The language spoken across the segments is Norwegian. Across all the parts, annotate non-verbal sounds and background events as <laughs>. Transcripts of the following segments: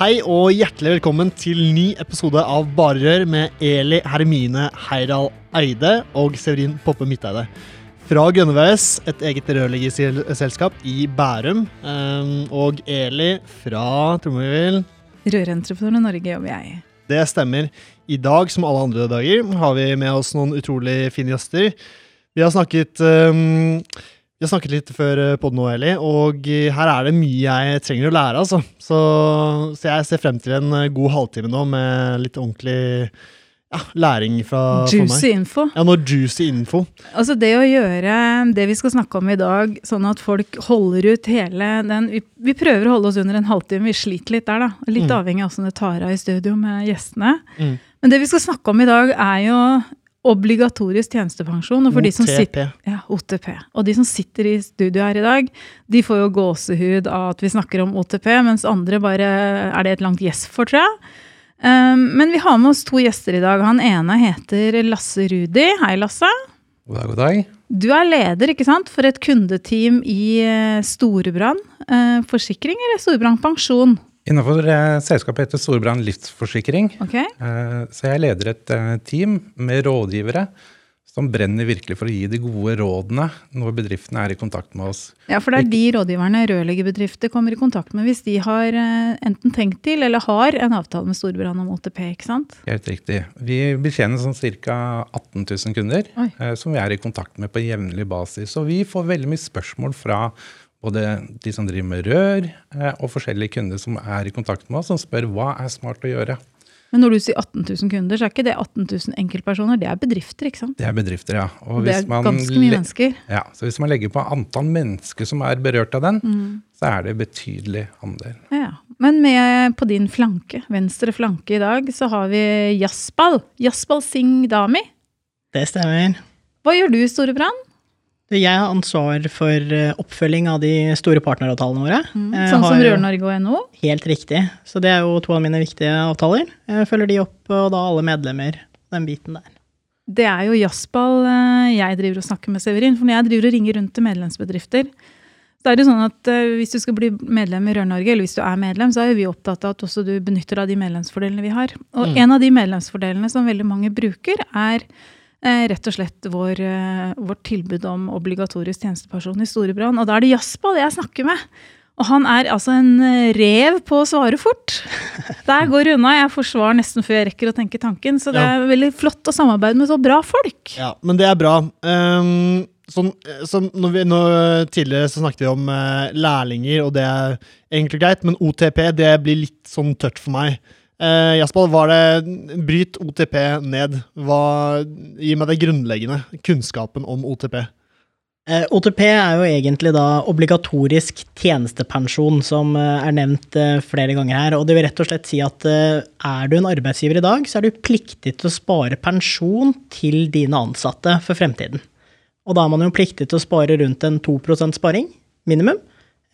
Hei og hjertelig velkommen til ny episode av Barerør med Eli Hermine Heidal Eide og Severin Poppe Midteide. Fra Grønneveis, et eget rørleggerselskap i Bærum. Um, og Eli fra trommevirvel i Norge jobber jeg i. Det stemmer. I dag, som alle andre dager, har vi med oss noen utrolig fine gjester. Vi har snakket um, vi har snakket litt før eh, podden nå, Eli, og eh, her er det mye jeg trenger å lære. altså. Så, så jeg ser frem til en eh, god halvtime nå med litt ordentlig ja, læring fra Juicy for meg. info. Ja, noe juicy info. Altså det å gjøre det vi skal snakke om i dag, sånn at folk holder ut hele den Vi, vi prøver å holde oss under en halvtime, vi sliter litt der, da. Litt Mm. avhengig av åssen det tar av i studio med gjestene. Mm. Men det vi skal snakke om i dag, er jo obligatorisk tjenestepensjon. Og for de som sitter Ja, OTP. Og de som sitter i studio her i dag, de får jo gåsehud av at vi snakker om OTP, mens andre bare er det et langt yes for, tror jeg. Um, men vi har med oss to gjester i dag. Han ene heter Lasse Rudi. Hei, Lasse. God dag, god dag. Du er leder ikke sant, for et kundeteam i Storebrann Storebrand eh, forsikring eller Storebrand pensjon. Innenfor eh, selskapet heter Storbrann Livsforsikring. Ok? Eh, så jeg leder et eh, team med rådgivere som brenner virkelig for å gi de gode rådene når bedriftene er i kontakt med oss. Ja, for det er de rådgiverne rørleggerbedrifter kommer i kontakt med hvis de har enten tenkt til eller har en avtale med Storbrann om OTP. ikke sant? Helt riktig. Vi betjener sånn ca. 18 000 kunder Oi. som vi er i kontakt med på jevnlig basis. Så vi får veldig mye spørsmål fra både de som driver med rør, eh, og forskjellige kunder som er i kontakt med oss, som spør hva er smart å gjøre. Men når du sier 18 000 kunder, så er ikke det 18 000 enkeltpersoner, det er bedrifter, ikke sant? Det er bedrifter, ja. Og det er man ganske mye mennesker. Ja, så hvis man legger på antall mennesker som er berørt av den, Mm. så er det betydelig andel. Ja. Men med på din flanke, venstre flanke i dag, så har vi Jaspal. Jaspal Singh Dami. Det stemmer. Hva gjør du Storebrand? Jeg har ansvar for eh, oppfølging av de store partneravtalene våre. Mm, Sånn som Rør-Norge og NHO? Helt riktig. Så det er jo to av mine viktige avtaler. Jeg følger de opp, og da alle medlemmer. Den biten der. Det er jo Jaspal eh, jeg driver og snakker med Severin, for når jeg driver og ringer rundt til medlemsbedrifter, så er det sånn at eh, hvis du skal bli medlem i Rør-Norge, eller hvis du er medlem, så er vi opptatt av at også du benytter av de medlemsfordelene vi har. Og en av de medlemsfordelene som veldig mange bruker, er eh, rett og slett vår, eh, vårt tilbud om obligatorisk tjenestepensjon i Storebrand. Og da er det Jaspal jeg snakker med. Og han er altså en eh, rev på å svare fort. <laughs> Der går det unna. Jeg får svar nesten før jeg rekker å tenke tanken. Så det Ja. er veldig flott å samarbeide med så bra folk. Ja, men det er bra. Um, sånn, sånn, når vi, når, tidligere så snakket vi om uh, lærlinger, og det er egentlig greit, men OTP det blir litt sånn tørt for meg. Uh, Jaspal, var det Bryt OTP ned. Hva, gi meg det grunnleggende. Kunnskapen om OTP. Eh, OTP er jo egentlig da obligatorisk tjenestepensjon, som eh, er nevnt eh, flere ganger her. Og det vil rett og slett si at eh, er du en arbeidsgiver i dag, så er du pliktig til å spare pensjon til dine ansatte for fremtiden. Og da er man jo pliktig til å spare rundt en 2% sparing, minimum.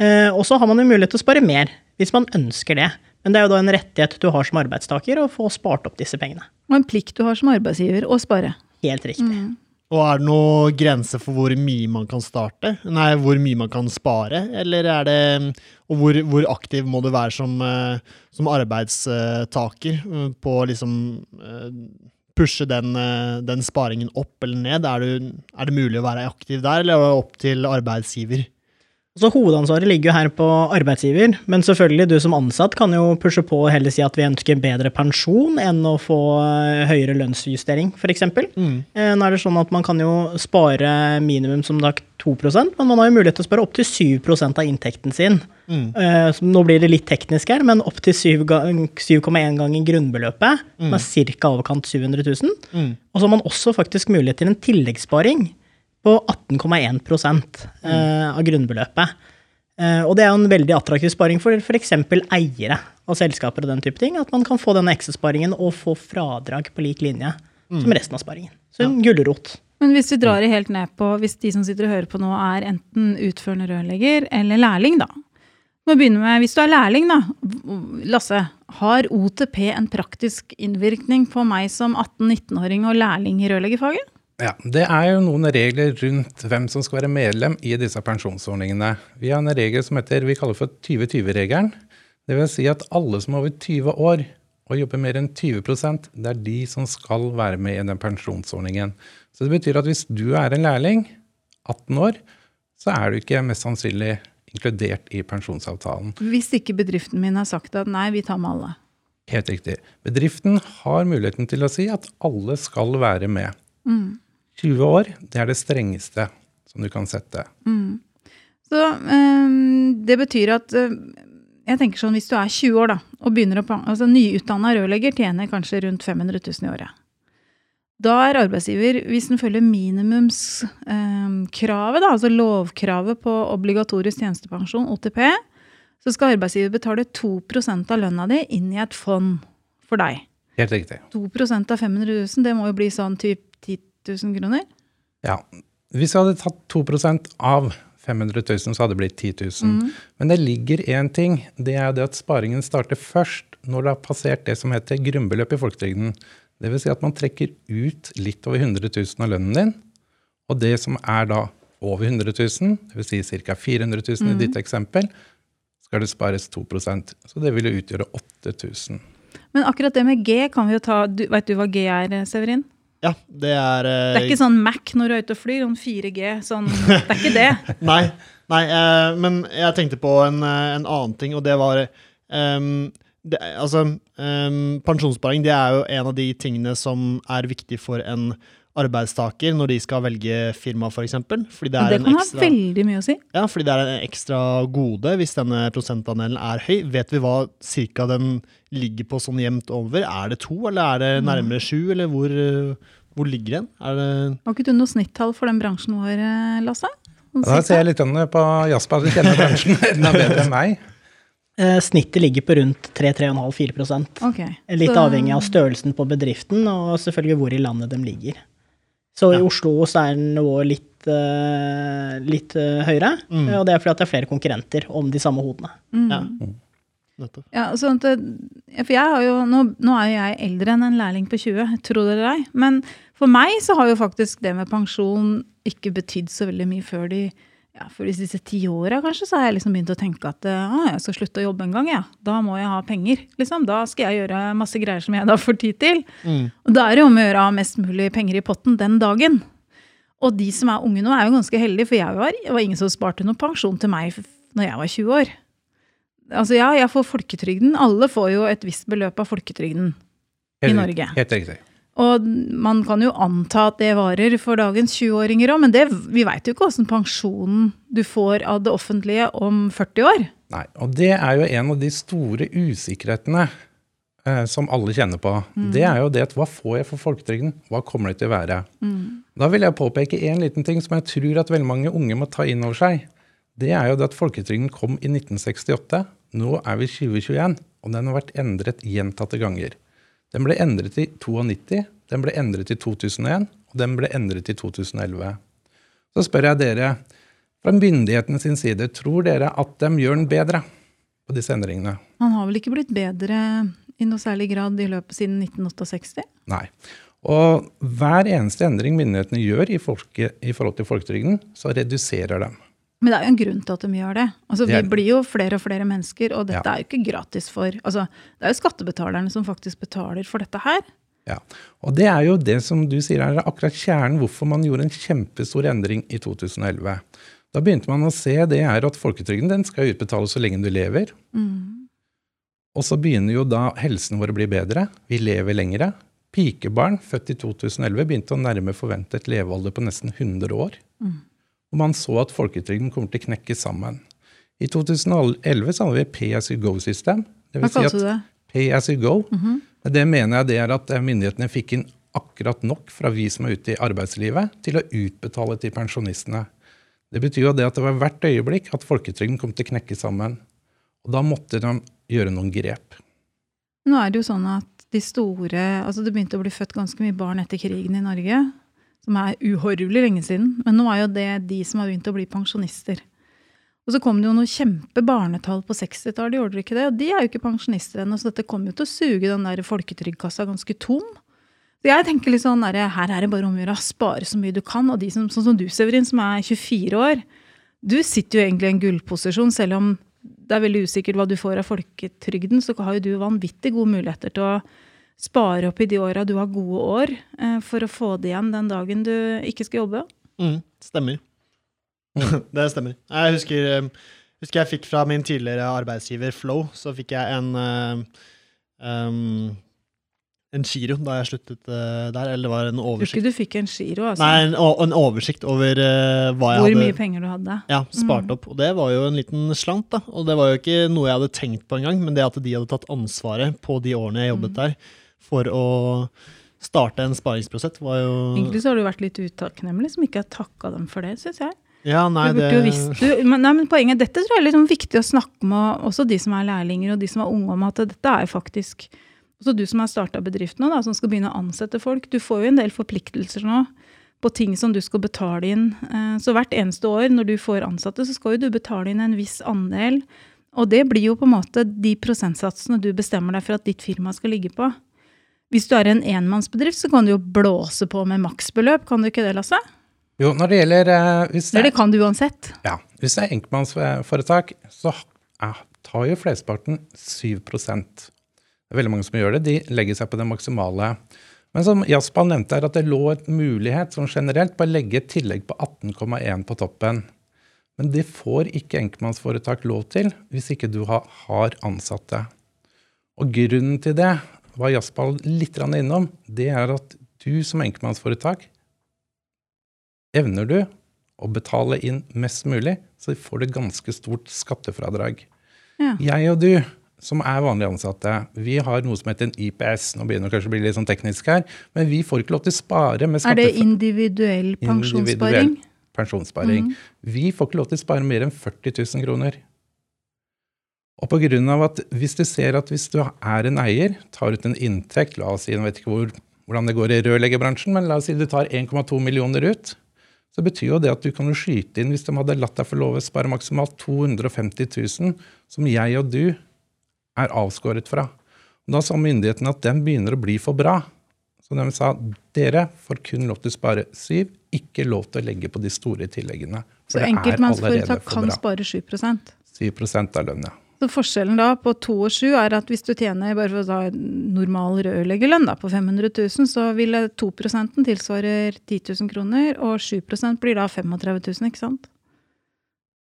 Eh, og så har man jo mulighet til å spare mer, hvis man ønsker det. Men det er jo da en rettighet du har som arbeidstaker, å få spart opp disse pengene. Og en plikt du har som arbeidsgiver å spare. Helt riktig. Og er det noen grense for hvor mye man kan starte? Nei, hvor mye man kan spare? Eller er det Og hvor, hvor aktiv må du være som, eh, som arbeidstaker eh, på å liksom eh, pushe den, den sparingen opp eller ned? Er, du, er det mulig å være aktiv der, eller er det opp til arbeidsgiver? Så hovedansvaret ligger jo her på arbeidsgiver, men selvfølgelig du som ansatt kan jo pushe på og heller si at vi ønsker bedre pensjon enn å få eh, høyere lønnsjustering, f.eks. Mm. Eh, Nå er det sånn at man kan jo spare minimum som da 2% men man har jo mulighet til å spare opptil 7% av inntekten sin. Mm. Eh, Nå blir det litt teknisk her, men opptil 7,1 ganger grunnbeløpet, som er ca. overkant 700 000. Mm. Og så har man også faktisk mulighet til en tilleggssparing på 18,1 mm. av grunnbeløpet. Eh, og det er jo en veldig attraktiv sparing for f.eks. eiere av selskaper og den type ting. At man kan få denne ekstrasparingen og få fradrag på lik linje som resten av sparingen. Så en gulrot. Men hvis vi drar det helt ned på, hvis de som sitter og hører på nå, er enten utførende rørlegger eller lærling, da. Må begynne med, Hvis du er lærling, da. Lasse, har OTP en praktisk innvirkning på meg som 18-19-åring og lærling i rørleggerfaget? Ja, Det er jo noen regler rundt hvem som skal være medlem i disse pensjonsordningene. Vi har en regel som heter, vi kaller for 2020-regelen. Det vil si at alle som er over 20 år og jobber mer enn 20 det er de som skal være med i den pensjonsordningen. Så det betyr at hvis du er en lærling, 18 år, så er du ikke mest sannsynlig inkludert i pensjonsavtalen. Hvis ikke bedriften min har sagt at nei, vi tar med alle. Helt riktig. Bedriften har muligheten til å si at alle skal være med. 20 år, det er det strengeste som du kan sette. Så um, det betyr at uh, jeg tenker sånn, Hvis du er 20 år da, og begynner å, altså nyutdanna rørlegger tjener kanskje rundt 500 000 i året. Da er arbeidsgiver, hvis den følger minimumskravet, eh, altså lovkravet på obligatorisk tjenestepensjon, OTP, så skal arbeidsgiver betale 2% av lønna di inn i et fond for deg. Helt riktig. 2 av 500 000, det må jo bli sånn typ 10 000 kroner? Ja. Hvis vi hadde tatt 2% av 500 000, så hadde det blitt 10 000. Men det ligger én ting. Det er det at sparingen starter først når det har passert det som heter grunnbeløp i folketrygden. Dvs. Si at man trekker ut litt over 100 000 av lønnen din. Og det som er da over 100 000, dvs. Si ca. 400 000 i ditt eksempel, skal det spares 2% Så det vil jo utgjøre 8000. Men akkurat det med G kan vi jo ta du, Vet du hva G er, Severin? Ja, det er uh, Det er ikke sånn Mac når du er ute og flyr, sånn 4G. Sånn, det er ikke det. <laughs> Nei, nei uh, men jeg tenkte på en, eh, en annen ting, og det var um, det, Altså, um, pensjonssparing det er jo en av de tingene som er viktig for en arbeidstaker når de skal velge firma, f.eks. For eksempel. fordi det er det en kan ha veldig mye å si. Ja, fordi det er en ekstra gode hvis denne prosentandelen er høy. Vet vi hva cirka den ligger på sånn jevnt over? Er det to, eller er det nærmere sju, eller hvor, hvor ligger den? Er det Har ikke du noe snittall for den bransjen vår, eh, Lasse? Sånn Da ser jeg litt på Jasper, du kjenner bransjen <laughs> enda bedre enn meg. Eh, snittet ligger på rundt 3-3,5-4 okay. Litt Så- avhengig av størrelsen på bedriften og selvfølgelig hvor i landet de ligger. Så i Oslo så er nivået litt, uh, litt uh, høyere, Mm. og det er fordi at det er flere konkurrenter om de samme hodene. Mm. Ja. Ja, sånn at, for jeg har jo, nå, nå er jo jeg eldre enn en lærling på 20, tro det eller ei. Men for meg så har jo faktisk det med pensjon ikke betydd så veldig mye før de ja, for disse ti åra kanskje, så har jeg liksom begynt å tenke at ah, jeg skal slutte å jobbe en gang. Ja. Da må jeg ha penger. Liksom. Da skal jeg gjøre masse greier som jeg da får tid til. Mm. Og da er det jo om å gjøre å ha mest mulig penger i potten den dagen. Og de som er unge nå, er jo ganske heldige, for jeg var, var ingen som sparte noe pensjon til meg når jeg var 20 år. Altså ja, jeg får folketrygden. Alle får jo et visst beløp av folketrygden. I Norge. Helt riktig. Og man kan jo anta at det varer for dagens 20-åringer òg, men det, vi veit jo ikke åssen pensjonen du får av det offentlige om 40 år. Nei, og det er jo en av de store usikkerhetene eh, som alle kjenner på. Det er jo det at hva får jeg for folketrygden? Hva kommer det til å være? Da vil jeg påpeke en liten ting som jeg tror at veldig mange unge må ta inn over seg. Det er jo det at folketrygden kom i 1968. Nå er vi 2021, og den har vært endret gjentatte ganger. Den ble endret i 92, den ble endret i 2001, og den ble endret i 2011. Så spør jeg dere, fra myndighetene sin side, tror dere at de gjør den bedre på disse endringene? Han har vel ikke blitt bedre i noe særlig grad i løpet siden 1968? Nei. Og hver eneste endring myndighetene gjør i, folke, i forhold til folketrygden, så reduserer dem. Men det er jo en grunn til at de gjør det. Altså, vi blir jo flere og flere mennesker, og dette Ja. er jo ikke gratis for altså, Det er jo skattebetalerne som faktisk betaler for dette her. Ja. Og det er jo det som du sier er akkurat kjernen hvorfor man gjorde en kjempestor endring i 2011. Da begynte man å se det er at folketrygden den skal utbetales så lenge du lever. Og så begynner jo da helsen vår å bli bedre. Vi lever lengre. Pikebarn født i 2011 begynte å nærme forventet levealder på nesten 100 år. Og man så at folketrygden kommer til å knekke sammen. I 2011 så hadde vi Pay as you go-system. Hva kalte si du det? Pay as you go. Men Det mener jeg det er at eh, myndighetene fikk inn akkurat nok fra vi som er ute i arbeidslivet, til å utbetale til pensjonistene. Det betyr jo det at det var hvert øyeblikk at folketrygden kom til å knekke sammen. Og da måtte de gjøre noen grep. Nå er det jo sånn at de store Altså det begynte å bli født ganske mye barn etter krigen i Norge. Som er uhorvelig lenge siden. Men nå er jo det de som har begynt å bli pensjonister. Og så kom det jo noen kjempe barnetall på 60-tallet, gjorde det ikke det? Og de er jo ikke pensjonister ennå, så dette kommer jo til å suge den der folketrygdkassa ganske tom. Så jeg tenker litt sånn der, her er det bare om å gjøre spare så mye du kan. Og de som, sånn som du, Severin, som er 24 år, du sitter jo egentlig i en gullposisjon, selv om det er veldig usikkert hva du får av folketrygden, så har jo du vanvittig gode muligheter til å spare opp i de åra du har gode år, eh, for å få det igjen den dagen du ikke skal jobbe. Mm, stemmer. <laughs> det stemmer. Jeg husker, eh, husker, jeg fikk fra min tidligere arbeidsgiver Flow, så fikk jeg en um, en giro da jeg sluttet uh, der. Eller det var en oversikt. Tror ikke du fikk en giro? Altså. Nei, en, en, oversikt over uh, hva jeg Hvor hadde mye penger du hadde. Ja, spart mm. opp. Og det var jo en liten slant, da. Og det var jo ikke noe jeg hadde tenkt på engang, men det at de hadde tatt ansvaret på de årene jeg jobbet mm. der, for å starte en sparingsprosess, var jo Egentlig så har du vært litt utakknemlig som ikke har takka dem for det, syns jeg. Ja, nei, jo visst, du, men, nei, men poenget, Dette tror jeg er liksom viktig å snakke med også de som er lærlinger og de som er unge, om at dette er faktisk også du som har starta bedrift nå, da, som skal begynne å ansette folk. Du får jo en del forpliktelser nå på ting som du skal betale inn. Eh, så hvert eneste år når du får ansatte, så skal jo du betale inn en viss andel. Og det blir jo på en måte de prosentsatsene du bestemmer deg for at ditt firma skal ligge på. Hvis du er en enmannsbedrift, så kan du jo blåse på med maksbeløp, kan du ikke det, Lasse? Jo, når det gjelder eh, hvis det, det kan du uansett. Ja. Hvis det er enkeltmannsforetak, så tar jo flesteparten 7 Det er veldig mange som gjør det. De legger seg på det maksimale. Men som Jaspan nevnte, er at det lå et mulighet som generelt på å legge et tillegg på 18,1 på toppen. Men det får ikke enkeltmannsforetak lov til hvis ikke du har ansatte. Og grunnen til det var Jaspal litt innom. Det er at du som enkeltmannsforetak Evner du å betale inn mest mulig, så får du ganske stort skattefradrag. Ja. Jeg og du, som er vanlige ansatte, vi har noe som heter en IPS. Nå begynner det kanskje å bli litt sånn teknisk her, men vi får ikke lov til å spare med skattefradrag. Er det individuell pensjonssparing? Individuell pensjonssparing. Mm. Vi får ikke lov til å spare mer enn 40 000 kroner. Og på grunn av at hvis du ser at hvis du er en eier, tar ut en inntekt, la oss si, jeg vet ikke hvor, hvordan det går i rørleggerbransjen, men la oss si du tar 1,2 millioner ut, så betyr jo det at du kan skyte inn, hvis de hadde latt deg få lov å spare maksimalt 250 000, som jeg og du er avskåret fra. Og da sa myndighetene at den begynner å bli for bra. Så de sa dere får kun lov til å spare syv, ikke lov til å legge på de store tilleggene. Så enkeltmannsforetak kan spare 7% 7% av lønna. Så Forskjellen da på 2 og 7 er at hvis du tjener bare for å ta normal rørleggerlønn på 500 000, så vil 2 tilsvare 10 000 kroner, og 7% blir da 35 000, ikke sant?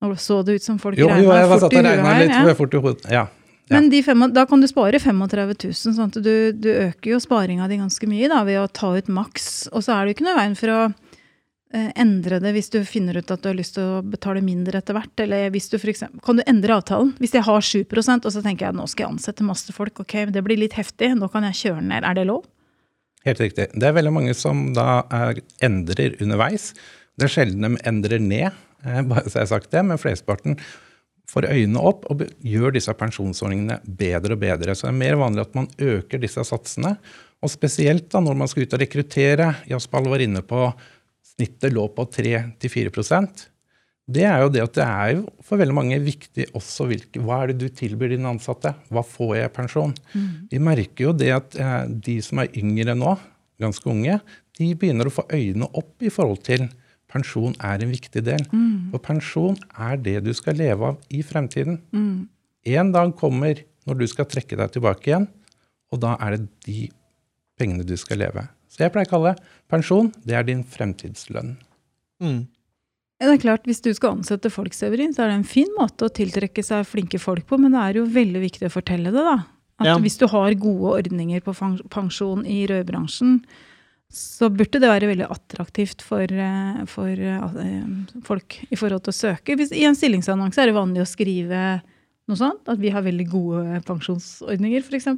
Og så det ut som folk jo, regna fort i huet her. Litt, ja. Fort i hodet. Ja. Ja. Men fem, da kan du spare 35 000, sånn at du, du øker jo sparinga di ganske mye da, ved å ta ut maks. Og så er det jo ikke noe veien for å endre det hvis du finner ut at du har lyst til å betale mindre etter hvert? Eller hvis du for eksempel, kan du endre avtalen? Hvis jeg har 7% og så tenker jeg nå skal jeg ansette masse folk, ok, det blir litt heftig, nå kan jeg kjøre ned. Er det lov? Helt riktig. Det er veldig mange som da er, endrer underveis. Det er sjelden de endrer ned, eh, bare så jeg har sagt det, men flesteparten får øynene opp og gjør disse pensjonsordningene bedre og bedre. Så det er mer vanlig at man øker disse satsene. Og spesielt da når man skal ut og rekruttere. Jaspal var inne på snittet lå på 3-4% det er jo det at det er jo for veldig mange viktig også hvilke, hva er det du tilbyr dine ansatte. Hva får jeg i pensjon? Mm. Vi merker jo det at eh, de som er yngre nå, ganske unge, de begynner å få øynene opp i forhold til pensjon er en viktig del. Mm. For pensjon er det du skal leve av i fremtiden. Mm. En dag kommer når du skal trekke deg tilbake igjen, og da er det de pengene du skal leve. Så jeg pleier å kalle pensjon det er din fremtidslønn. Mm. Det er klart, Hvis du skal ansette folk, Severin, så er det en fin måte å tiltrekke seg flinke folk på, men det er jo veldig viktig å fortelle det, da. At ja. hvis du har gode ordninger på pensjon i rødbransjen, så burde det være veldig attraktivt for, eh, for uh, folk i forhold til å søke. Hvis, I en stillingsannonse er det vanlig å skrive noe sånt, at vi har veldig gode pensjonsordninger, f.eks.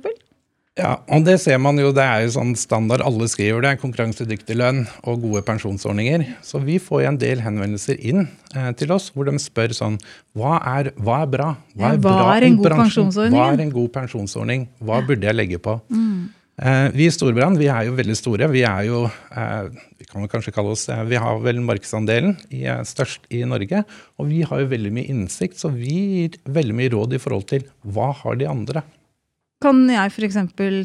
Ja, og det ser man jo, det er jo sånn standard alle skriver det, konkurransedyktig lønn og gode pensjonsordninger. Så vi får jo en del henvendelser inn eh, til oss hvor de spør sånn Hva er, hva er bra? Hva er, hva bra er en god bransjen? pensjonsordning? Hva er en god pensjonsordning? Hva burde jeg legge på? Eh, vi i Storbrann vi er jo veldig store. Vi er jo, eh, vi kan vel kanskje kalle oss, vi har vel markedsandelen i, eh, størst i Norge. Og vi har jo veldig mye innsikt, så vi gir veldig mye råd i forhold til hva har de andre. Kan jeg f.eks.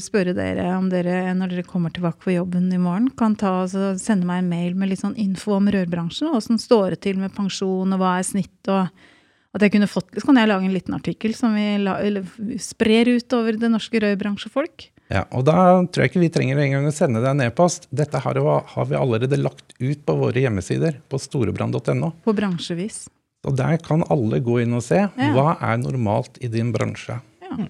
spørre dere om dere når dere kommer tilbake på jobben i morgen, kan ta, altså, sende meg en mail med litt sånn info om rørbransjen? og Åssen står det til med pensjon, og hva er snitt? og at jeg kunne fått, Så kan jeg lage en liten artikkel som vi la, sprer ut over det norske rørbransjefolk. Ja, og Da tror jeg ikke vi trenger engang å sende deg en e-post. Dette her har vi allerede lagt ut på våre hjemmesider, på storebrand.no. På bransjevis. Og Der kan alle gå inn og se hva er normalt i din bransje. Ja.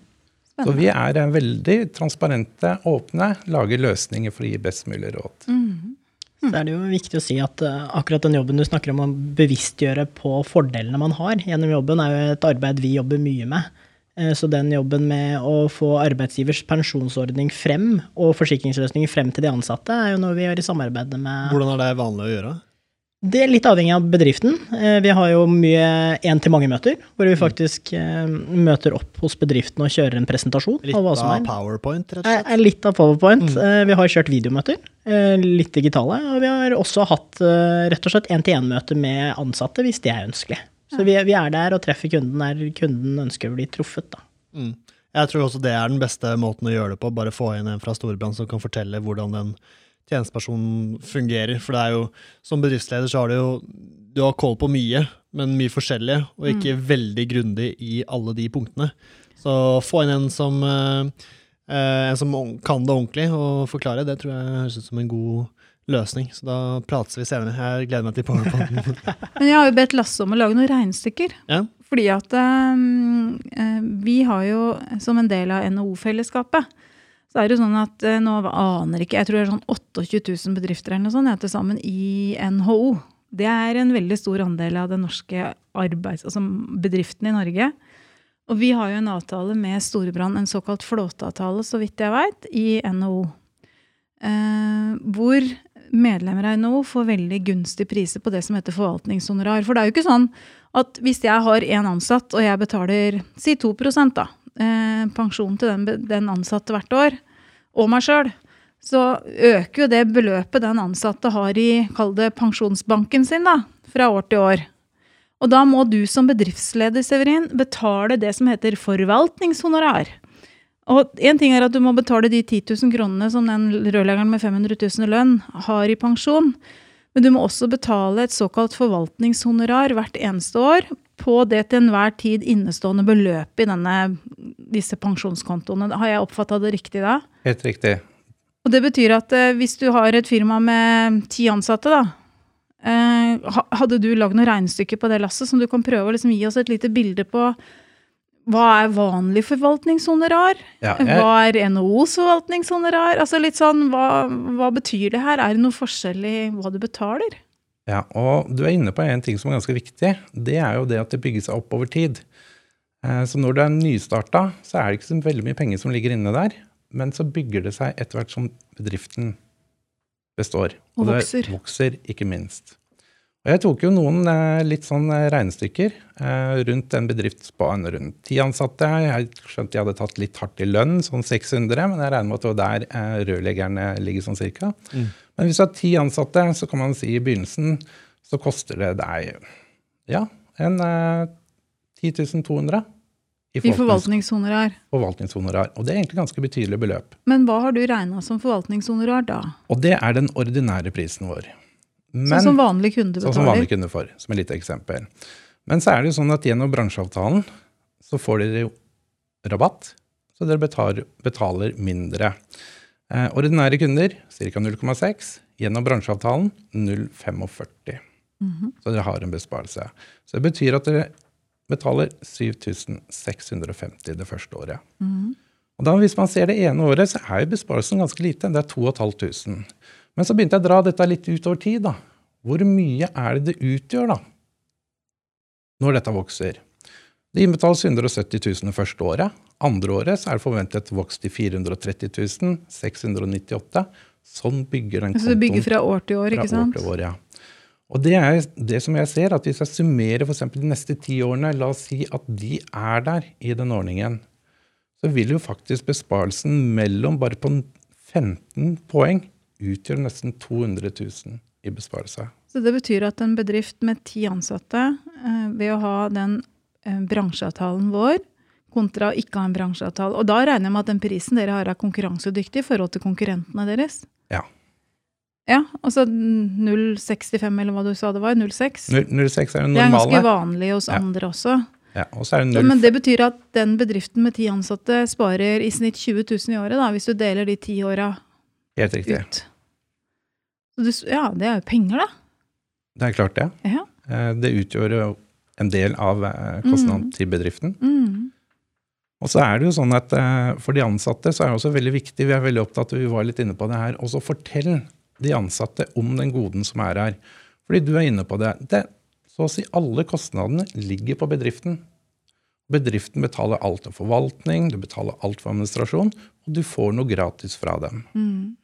Så vi er eh, veldig transparente, åpne, lager løsninger for å gi best mulig råd. Så er det jo viktig å si at eh, akkurat den jobben du snakker om å bevisstgjøre på fordelene man har gjennom jobben, er jo et arbeid vi jobber mye med. Eh, Så den jobben med å få arbeidsgivers pensjonsordning frem, og forsikringsløsninger frem til de ansatte, er jo noe vi gjør i samarbeid med Hvordan er det vanlig å gjøre? Det er litt avhengig av bedriften. Eh, Vi har jo mye én-til-mange-møter, hvor vi faktisk eh, møter opp hos bedriften og kjører en presentasjon Litt av er. powerpoint, rett og Er, slett? litt av powerpoint. Mm. Vi har kjørt videomøter, eh, litt digitale. Og vi har også hatt eh, rett og slett én-til-én-møte med ansatte, hvis det er ønskelig. Så vi, vi er der og treffer kunden der kunden ønsker å bli truffet. Da. Mm. Jeg tror også det er den beste måten å gjøre det på. Bare få inn en fra Storebrand som kan fortelle hvordan den tjenestepersonen fungerer. For det er jo, som bedriftsleder så har du jo du har koll på mye, men mye forskjellig, og ikke veldig grundig i alle de punktene. Så få inn en som, eh, eh, en som kan det ordentlig og forklare, det tror jeg høres ut som en god løsning. Så da prates vi senere. Jeg gleder meg til powerpointen. <laughs> Men jeg har jo bedt Lasse om å lage noen regnestykker. ja. Fordi at um, vi har jo, som en del av NHO-fellesskapet, så er det sånn at eh, nå aner ikke Jeg tror det er sånn 28 000 bedrifter eller noe sånt til sammen i NHO. Det er en veldig stor andel av den norske arbeids... Altså bedriften i Norge. Og vi har jo en avtale med Storebrand, en såkalt flåteavtale, så vidt jeg veit, i NHO. Eh, hvor medlemmer av NHO får veldig gunstige priser på det som heter forvaltningshonorar. For det er jo ikke sånn at hvis jeg har én ansatt, og jeg betaler si 2 da, eh, pensjon til den, den ansatte hvert år, og meg sjøl, så øker jo det beløpet den ansatte har i, kall det pensjonsbanken sin, da, fra år til år. Og da må du som bedriftsleder, Severin, betale det som heter forvaltningshonorar. Og en ting er at du må betale de 10 000 kronene som den rørleggeren med 500 000 i lønn har i pensjon. Men du må også betale et såkalt forvaltningshonorar hvert eneste år på det til enhver tid innestående beløpet i denne, disse pensjonskontoene. Har jeg oppfatta det riktig da? Helt riktig. Og det betyr at eh, hvis du har et firma med ti ansatte, da eh, Hadde du lagd noe regnestykke på det, Lasse, som du kan prøve å liksom gi oss et lite bilde på hva er vanlig forvaltningshonorar? Ja, jeg, Hva er NHOs forvaltningshonorar? Altså litt sånn, hva, hva betyr det her? Er det noe forskjell i hva du betaler? Ja, og du er inne på en ting som er ganske viktig. Det er jo det at det bygger seg opp over tid. Eh, Så når du er nystarta, så er det ikke så veldig mye penger som ligger inne der. Men så bygger det seg etter hvert som bedriften består. Og det vokser. vokser, ikke minst. Og jeg tok jo noen eh, litt sånn eh, regnestykker eh, rundt en bedrift på en rundt ti ansatte. Jeg skjønte jeg hadde tatt litt hardt i lønn, sånn 600, men jeg regner med at det var der rørleggerne ligger sånn cirka. Mm. Men hvis du har ti ansatte, så kan man si i begynnelsen så koster det deg ja, en eh, 10 200 i I forvaltningshonorar. forvaltningshonorar. Og det er egentlig ganske betydelig beløp. Men hva har du regna som forvaltningshonorar da? Og det er den ordinære prisen vår. Sånn som vanlig kunde Sånn betaler? som vanlige kunder får, som et lite eksempel. Men så er det jo sånn at gjennom bransjeavtalen så får dere jo rabatt, så dere betaler, betaler mindre. Eh, ordinære kunder ca. 0,6. Gjennom bransjeavtalen 0,45. Mhm. Så dere har en besparelse. Så det betyr at dere betaler 7650 det første året. Mhm. Og da Hvis man ser det ene året, så er jo besparelsen ganske lite. Det er 2500. Men så begynte jeg å dra dette litt utover tid. da. Hvor mye er det det utgjør, da? Når dette vokser. Det innbetales 170 000 det første året. Andre året så er det forventet vokst til 430 000, 698 Sånn bygger den kontoen. Så det bygger fra år til år, ikke sant? år til år, ja. Og det er det som jeg ser, at hvis jeg summerer f.eks. de neste ti årene, la oss si at de er der i den ordningen, så vil jo faktisk besparelsen mellom bare på 15 poeng utgjøre nesten 200 000 i besparelse. Så det betyr at en bedrift med ti ansatte, eh, ved å ha den eh, bransjeavtalen vår, kontra å ikke ha en bransjeavtale Og da regner jeg med at den prisen dere har, er konkurransedyktig i forhold til konkurrentene deres? Ja. Ja, altså 0,65 eller hva du sa det var? 0,6? 0,6 er jo Det er ganske vanlig hos Ja. andre også. Ja, og så er det Så, 0, men det betyr at den bedriften med ti ansatte sparer i snitt 20 000 i året, da, hvis du deler de ti åra helt riktig. ut. Du, ja, det er jo penger, da. Det er klart det. Ja. Eh, Det utgjør jo en del av eh, kostnaden Mm. til bedriften. Mm. Og så er det jo sånn at eh, For de ansatte så er det også veldig viktig, vi er veldig opptatt vi var litt inne på det her, også fortell de ansatte om den goden som er her. Fordi du er inne på det. det så å si alle kostnadene ligger på bedriften. Bedriften betaler alt for forvaltning, du betaler alt for administrasjon, og du får noe gratis fra dem. Mm.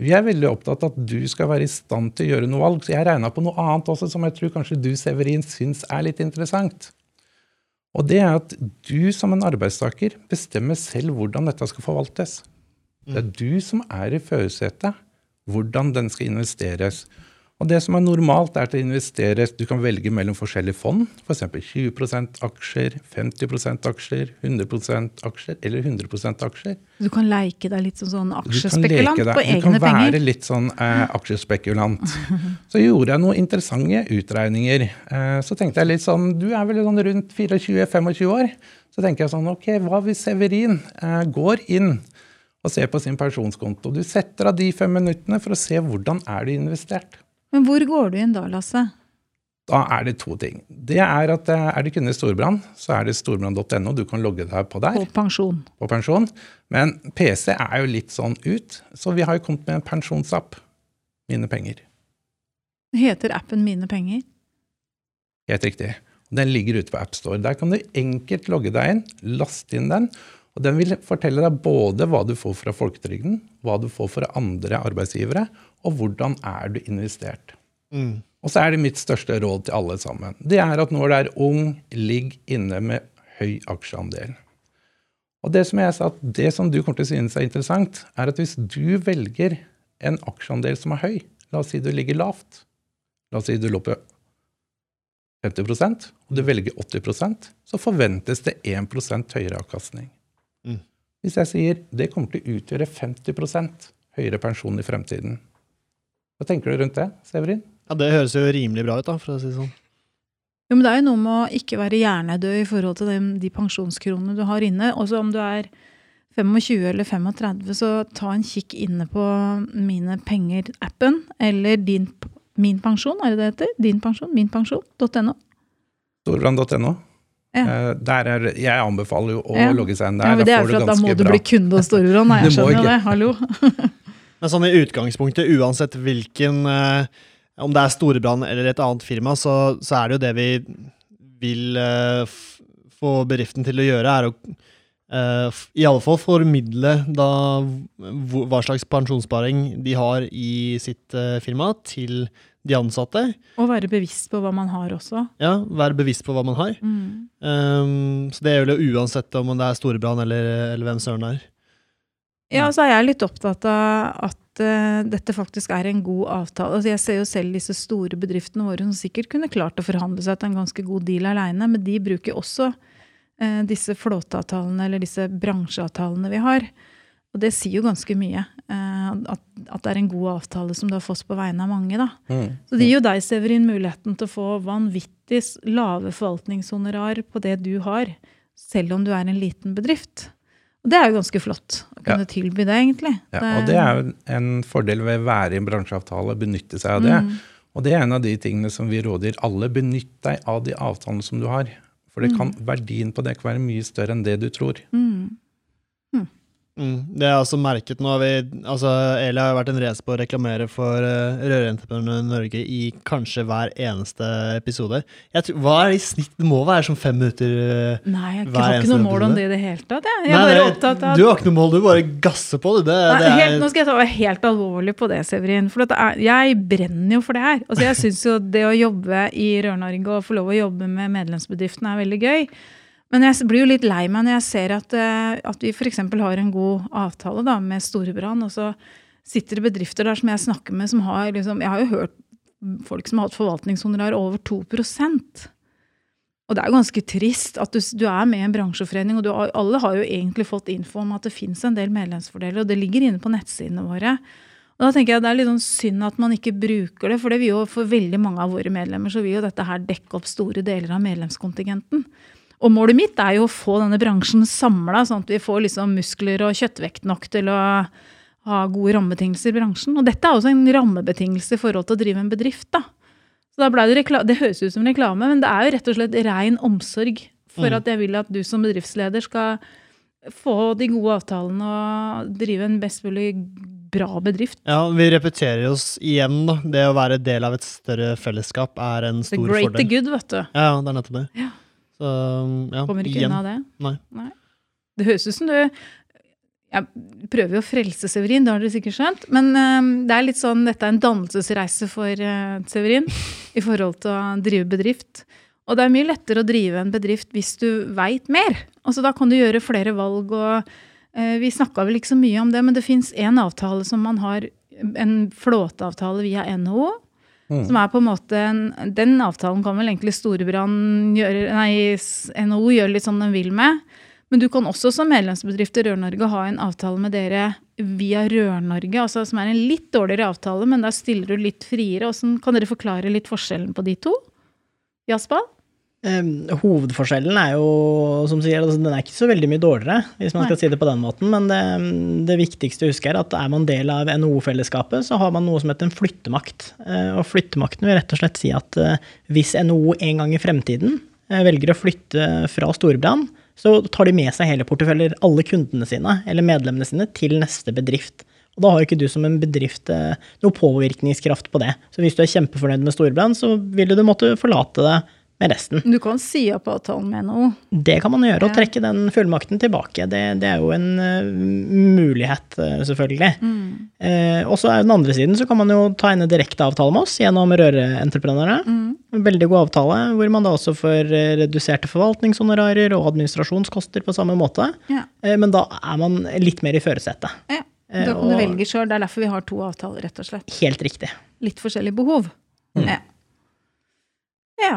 Vi er veldig opptatt av at du skal være i stand til å gjøre noe valg. Så jeg regna på noe annet også som jeg tror kanskje du, Severin, syns er litt interessant. Og det er at du som en arbeidstaker bestemmer selv hvordan dette skal forvaltes. Det er du som er i førersetet hvordan den skal investeres. Og det som er normalt, er at å investere Du kan velge mellom forskjellige fond, f.eks. For 20% aksjer, 50% aksjer, 100% aksjer eller 100% aksjer. Du kan leke deg litt som sånn aksjespekulant på egne penger? Du kan være penger. litt sånn eh, aksjespekulant. <laughs> Så gjorde jeg noen interessante utregninger. Eh, så tenkte jeg litt sånn Du er vel sånn rundt 24-25 år. Så tenker jeg sånn Ok, hva hvis Severin eh, går inn og ser på sin pensjonskonto? Du setter av de fem minuttene for å se hvordan er du investert. Men hvor går du inn da, Lasse? Da er det to ting. Det er at eh, er du kunde i Storbrann, så er det storbrann.no. Du kan logge deg på der. På pensjon. på pensjon. Men PC er jo litt sånn ut, så vi har jo kommet med en pensjonsapp. Mine penger. Heter appen Mine penger? Helt riktig. Den ligger ute på AppStore. Der kan du enkelt logge deg inn, laste inn den. Og den vil fortelle deg både hva du får fra folketrygden, hva du får fra andre arbeidsgivere, og hvordan er du investert. Mm. Og så er det mitt største råd til alle sammen. Det er at når du er ung, ligg inne med høy aksjeandel. Og det som jeg sa, at det som du kommer til å synes er interessant, er at hvis du velger en aksjeandel som er høy, la oss si du ligger lavt, la oss si du lå på 50% og du velger 80% så forventes det 1 høyere avkastning. Mm. Hvis jeg sier det kommer til å utgjøre 50% høyere pensjon i fremtiden, hva tenker du rundt det, Severin? Ja, Det høres jo rimelig bra ut, da, for å si det sånn. Jo, men det er jo noe med å ikke være hjernedød i forhold til de, de pensjonskronene du har inne. Også om du er 25 eller 35, så ta en kikk inne på Mine penger-appen, eller din, Min pensjon, er det det heter? Din pensjon? Minpensjon.no. Storbrann.no. Ja. Eh, er, jeg anbefaler jo å Ja. logge seg inn Ja, der. men det er for at da må du bra. bli kunde hos Storebrand. <laughs> Jeg skjønner jo det. Hallo. <laughs> Men sånn i utgangspunktet, uansett hvilken eh, Om det er Storebrand eller et annet firma, så, så er det jo det vi vil eh, få bedriften til å gjøre, er å eh, i alle fall formidle da hva slags pensjonssparing de har i sitt eh, firma, til de ansatte. Og være bevisst på hva man har også. Ja, Være bevisst på hva man har. Mm. Um, så det gjelder uansett om det er Storebrand eller, eller hvem søren det er. Ja, så er jeg litt opptatt av at uh, dette faktisk er en god avtale. Altså, jeg ser jo selv disse store bedriftene våre som sikkert kunne klart å forhandle seg til en ganske god deal aleine, men de bruker også uh, disse flåteavtalene eller disse bransjeavtalene vi har. Og det sier jo ganske mye. Uh, at, at det er en god avtale som du har fått på vegne av mange. da. Mm. Så det gir jo deg, Severin, muligheten til å få vanvittig lave forvaltningshonorar på det du har, selv om du er en liten bedrift. Og det er jo ganske flott å kunne tilby det, egentlig. Ja, og det er jo en fordel ved å være i en bransjeavtale, benytte seg av det. Mm. Og det er en av de tingene som vi rådgir alle. Benytt deg av de avtalene som du har. For det kan, verdien på det kan være mye større enn det du tror. Mm. Mm, det er altså merket nå. Har vi, altså, Eli har vært en race på å reklamere for uh, i Norge i kanskje hver eneste episode. Jeg tror, hva er det i snitt? Det må være sånn fem minutter. Uh, Nei, jeg har ikke noe mål om det i det hele tatt. Jeg, jeg Nei, opptatt av Du har ikke noe mål, du bare gasser på. det. Det, Nei, det helt, er, nå skal jeg ta være helt alvorlig på det, Severin. For er, jeg brenner jo for det her. Altså, jeg <laughs> syns jo det å jobbe i Rør-Norge og få lov å jobbe med medlemsbedriftene er veldig gøy. Men jeg blir jo litt lei meg når jeg ser at, eh, at vi f.eks. har en god avtale da, med Storebrand, og så sitter det bedrifter der som jeg snakker med, som har liksom Jeg har jo hørt folk som har hatt forvaltningshonorar over 2% og det er ganske trist at du, du er med i en bransjeforening, og du, alle har jo egentlig fått info om at det fins en del medlemsfordeler, og det ligger inne på nettsidene våre. Og da tenker jeg Det er litt sånn synd at man ikke bruker det, for det vil jo for veldig mange av våre medlemmer så vil jo dette her dekke opp store deler av medlemskontingenten. Og målet mitt er jo å få denne bransjen samla, sånn at vi får liksom muskler og kjøttvekt nok til å ha gode rammebetingelser i bransjen. Og dette er også en rammebetingelse i forhold til å drive en bedrift. da. Så da ble det, det høres ut som reklame, men det er jo rett og slett rein omsorg for Mm. at jeg vil at du som bedriftsleder skal få de gode avtalene og drive en best mulig bra bedrift. ja, vi repeterer oss igjen. da. Det å være del av et større fellesskap er en stor fordel. the great fordel. good, vet du. Ja, det er nettopp det. Ja. Så, ja, Kommer ikke igjen. unna det. Nei. Det høres ut som du Jeg prøver jo å frelse Severin, det har dere sikkert skjønt. Men eh, det er litt sånn, dette er en dannelsesreise for eh, Severin i forhold til å drive bedrift. Og det er mye lettere å drive en bedrift hvis du veit mer. Altså Da kan du gjøre flere valg. og eh, Vi snakka vel ikke så mye om det, men det fins én avtale som man har, en flåteavtale via NHO. Mm. Som er på en måte en, Den avtalen kan vel egentlig Storebrand gjøre Nei, NHO gjøre litt som den vil med. Men du kan også som medlemsbedrift i Rør-Norge ha en avtale med dere via Rør-Norge, altså som er en litt dårligere avtale, men der stiller du litt friere. Hvordan kan dere forklare litt forskjellen på de to? Jasper? Eh, hovedforskjellen er jo, som sier, altså, den er ikke så veldig mye dårligere, hvis man Nei. skal si det på den måten, men det, det viktigste å huske er at er man del av NHO-fellesskapet, så har man noe som heter en flyttemakt. Eh, Og flyttemakten vil rett og slett si at eh, hvis NHO en gang i fremtiden eh, velger å flytte fra Storebrand, så tar de med seg hele porteføljer, alle kundene sine, eller medlemmene sine, til neste bedrift. Og da har ikke du som en bedrift noe påvirkningskraft på det. Så hvis du er kjempefornøyd med Storebrand, så vil du måtte forlate det med resten. Du kan si opp avtalen med NHO. Det kan man gjøre, og trekke den fullmakten tilbake. Det, det er jo en uh, mulighet, eh, selvfølgelig. Uh, og så er den andre siden så kan man jo tegne direkteavtale direkte avtale med oss gjennom Røreentreprenørene. Mm. veldig god avtale, hvor man da også får reduserte forvaltningshonorarer og administrasjonskoster på samme måte. Ja. Uh, men da er man litt mer i førersetet. Ja. Da kan du velge sjøl. Det er derfor vi har to avtaler, rett og slett. Helt riktig. Litt forskjellige behov. Ja. ja.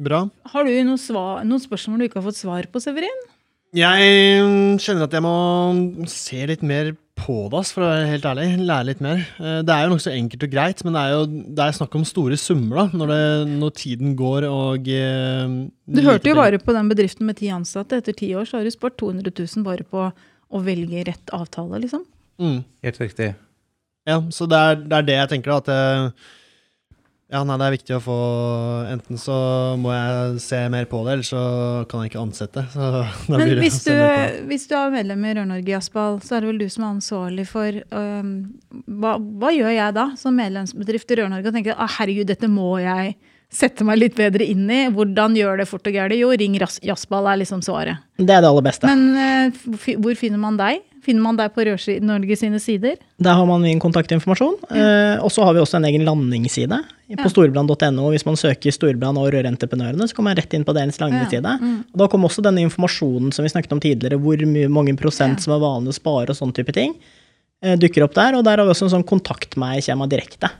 Bra. Har du noen, svar, noen spørsmål du ikke har fått svar på, Severin? Jeg skjønner kjenner at jeg må se litt mer på det, ass, for å være helt ærlig. Lære litt mer. Eh, Det er jo nokså enkelt og greit, men det er jo det er snakk om store summer da, når, det, når tiden går og eh, Du hørte jo bare på den bedriften med ti ansatte. Etter ti år så har du spart 200 000 bare på å velge rett avtale, liksom. mm. Helt riktig. Ja, så det er, det er det jeg tenker, da. At eh, ja, nei, det er viktig å få Enten så må jeg se mer på det, eller så kan jeg ikke ansette. Så <laughs> da Men blir det hvis du, hvis du er medlem i Rør-Norge, Jazzball, så er det vel du som er ansvarlig for um, hva, hva gjør jeg da som medlemsbedrift i Rør-Norge og tenker ah, herregud, dette må jeg sette meg litt bedre inn i. Hvordan gjør det fort og gærent? Jo, ring jazzball er liksom svaret. Det er det aller beste. Men uh, hvor finner man deg? Finner man deg på Rør-Norge sine sider? Der har man min kontaktinformasjon. Eh, og så har vi også en egen landingsside på Ja. storbrann.no. Hvis man søker Storbrann og Rørentreprenørene, så kommer man rett inn på deres landingsside. Og da kom også denne informasjonen som vi snakket om tidligere, hvor mange prosent Ja. som er vanlig å spare og sånne type ting, eh, dukker opp der. Og der har vi også en sånn kontakt meg kjema direkte.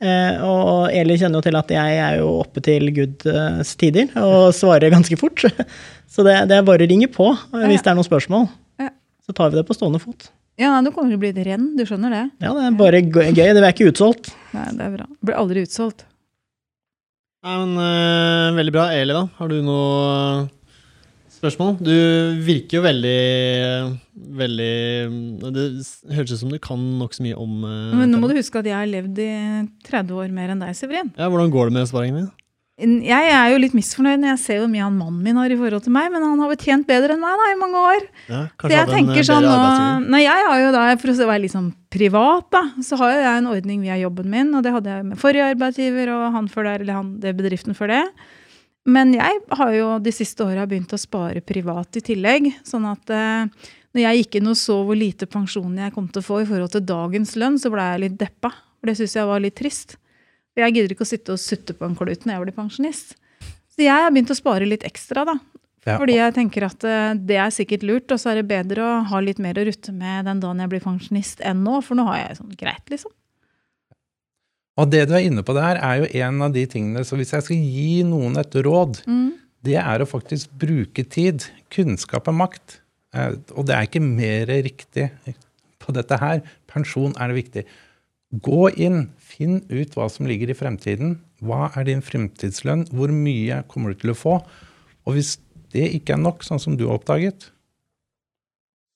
Eh, og Eli kjenner jo til at jeg er jo oppe til Guds tider og svarer ganske fort. <laughs> Så det, det er bare å ringe på eh, hvis Ja. det er noen spørsmål. Ja. Så tar vi det på stående fot. Ja, nå kommer det til å bli et renn, du skjønner det? Ja, det er bare gøy. Det er ikke utsolgt. Nei, det er bra. Det blir aldri utsolgt. Nei, men uh, Veldig bra. Eli, da? Har du noe spørsmål? Du virker jo veldig Veldig Det høres ut som du kan nokså mye om uh, Men nå må du huske at jeg har levd i 30 år mer enn deg, Severin. Ja, Hvordan går det med sparingen din? Jeg er jo litt misfornøyd når jeg ser hvor mye han mannen min har i forhold til meg, men han har jo tjent bedre enn meg da, i mange år. Ja, Så jeg tenker eh, sånn bedre nå, jeg har jo da, For å være litt sånn privat, da, så har jo jeg en ordning via jobben min, og det hadde jeg med forrige arbeidsgiver og han før der, eller han, det bedriften før det. Men jeg har jo de siste åra begynt å spare privat i tillegg. Sånn at eh, når jeg gikk inn og så hvor lite pensjon jeg kom til å få i forhold til dagens lønn, så ble jeg litt deppa. For det syns jeg var litt trist. For jeg gidder ikke å sitte og sutte på en klut når jeg blir pensjonist. Så jeg har begynt å spare litt ekstra, da. Ja, Fordi jeg tenker at eh, det er sikkert lurt, og så er det bedre å ha litt mer å rutte med den dagen jeg blir pensjonist enn nå, for nå har jeg sånn greit, liksom. Og det du er inne på der, er jo en av de tingene Så hvis jeg skal gi noen et råd, det er å faktisk bruke tid. Kunnskap er makt. Eh, Og det er ikke mer riktig på dette her. Pensjon er det viktig. Gå inn, finn ut hva som ligger i fremtiden. Hva er din fremtidslønn? Hvor mye kommer du til å få? Og hvis det ikke er nok, sånn som du har oppdaget,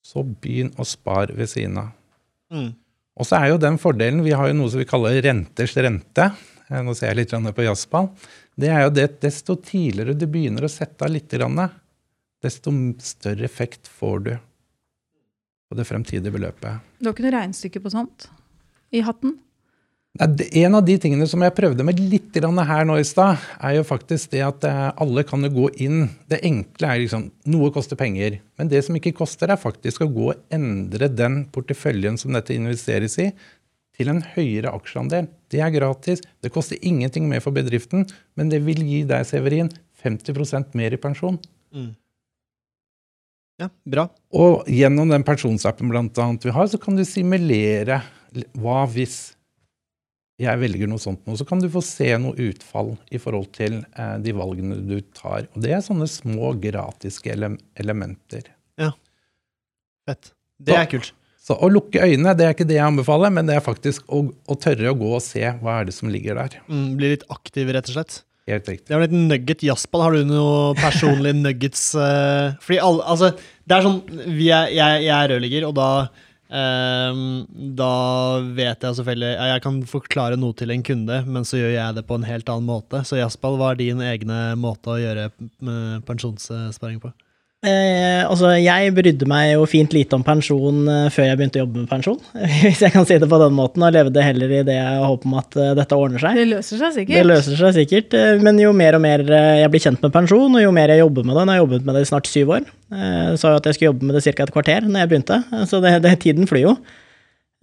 så begynn å spare ved siden av. Mm. Og så er jo den fordelen, vi har jo noe som vi kaller renters rente. Eh, Nå ser jeg litt på jazzball. Det er jo det desto tidligere du begynner å sette av litt, desto større effekt får du på det fremtidige beløpet. Du har ikke noe regnestykke på sånt i hatten? En av de tingene som jeg prøvde med litt her nå i stad, er jo faktisk det at eh, alle kan jo gå inn. Det enkle er liksom noe koster penger. Men det som ikke koster, er faktisk å gå og endre den porteføljen som dette investeres i, til en høyere aksjeandel. Det er gratis. Det koster ingenting mer for bedriften, men det vil gi deg, Severin, 50% mer i pensjon. Ja, bra. Og gjennom den pensjonsappen blant annet vi har, så kan du simulere hva hvis jeg velger noe sånt nå. Så kan du få se noe utfall i forhold til eh, de valgene du tar. Og det er sånne små gratiske ele elementer. Fett. Det Så- er kult. Så å lukke øynene, det er ikke det jeg anbefaler, men det er faktisk å, å tørre å gå og se hva er det som ligger der. Mm, bli litt aktiv, rett og slett. Helt riktig. Det var litt nugget jazzball. Har du noe personlige <laughs> nuggets? Uh, fordi alle, altså, det er sånn, vi er, jeg, jeg er rørlegger, og da da vet jeg selvfølgelig ja, Jeg kan forklare noe til en kunde, men så gjør jeg det på en helt annen måte. Så Jaspal, hva er din egne måte å gjøre eh, pensjonssparing på? Eh, altså, jeg brydde meg jo fint lite om pensjon eh, før jeg begynte å jobbe med pensjon, <laughs> hvis jeg kan si det på den måten, og levde heller i det jeg håper om at eh, dette ordner seg. Det løser seg sikkert. Det løser seg sikkert, eh, men jo mer og mer jeg blir kjent med pensjon, og jo mer jeg jobber med det, nå har jeg jobbet med det i snart syv år, eh, sa jo at jeg skulle jobbe med det ca. et kvarter når jeg begynte, så det, det, tiden flyr jo.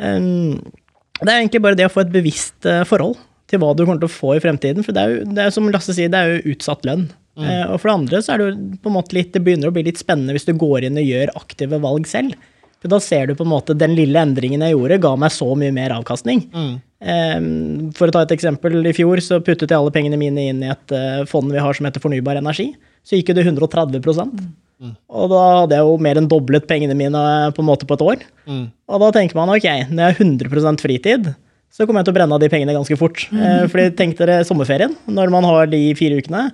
Det er egentlig bare det å få et bevisst forhold til hva du kommer til å få i fremtiden, for det er jo, det er som Lasse sier, det er jo utsatt lønn. Eh, Og for det andre så er det jo på en måte litt, det begynner å bli litt spennende hvis du går inn og gjør aktive valg selv. For da ser du på en måte den lille endringen jeg gjorde, ga meg så mye mer avkastning. Eh, For å ta et eksempel, i fjor så puttet jeg alle pengene mine inn i et eh, fond vi har som heter fornybar energi. Så gikk det 130% Og da hadde jeg jo mer enn doblet pengene mine eh, på en måte på et år. Mm. Og da tenker man ok, når jeg har 100% fritid, så kommer jeg til å brenne av de pengene ganske fort. Eh, fordi tenk dere sommerferien, når man har de fire ukene,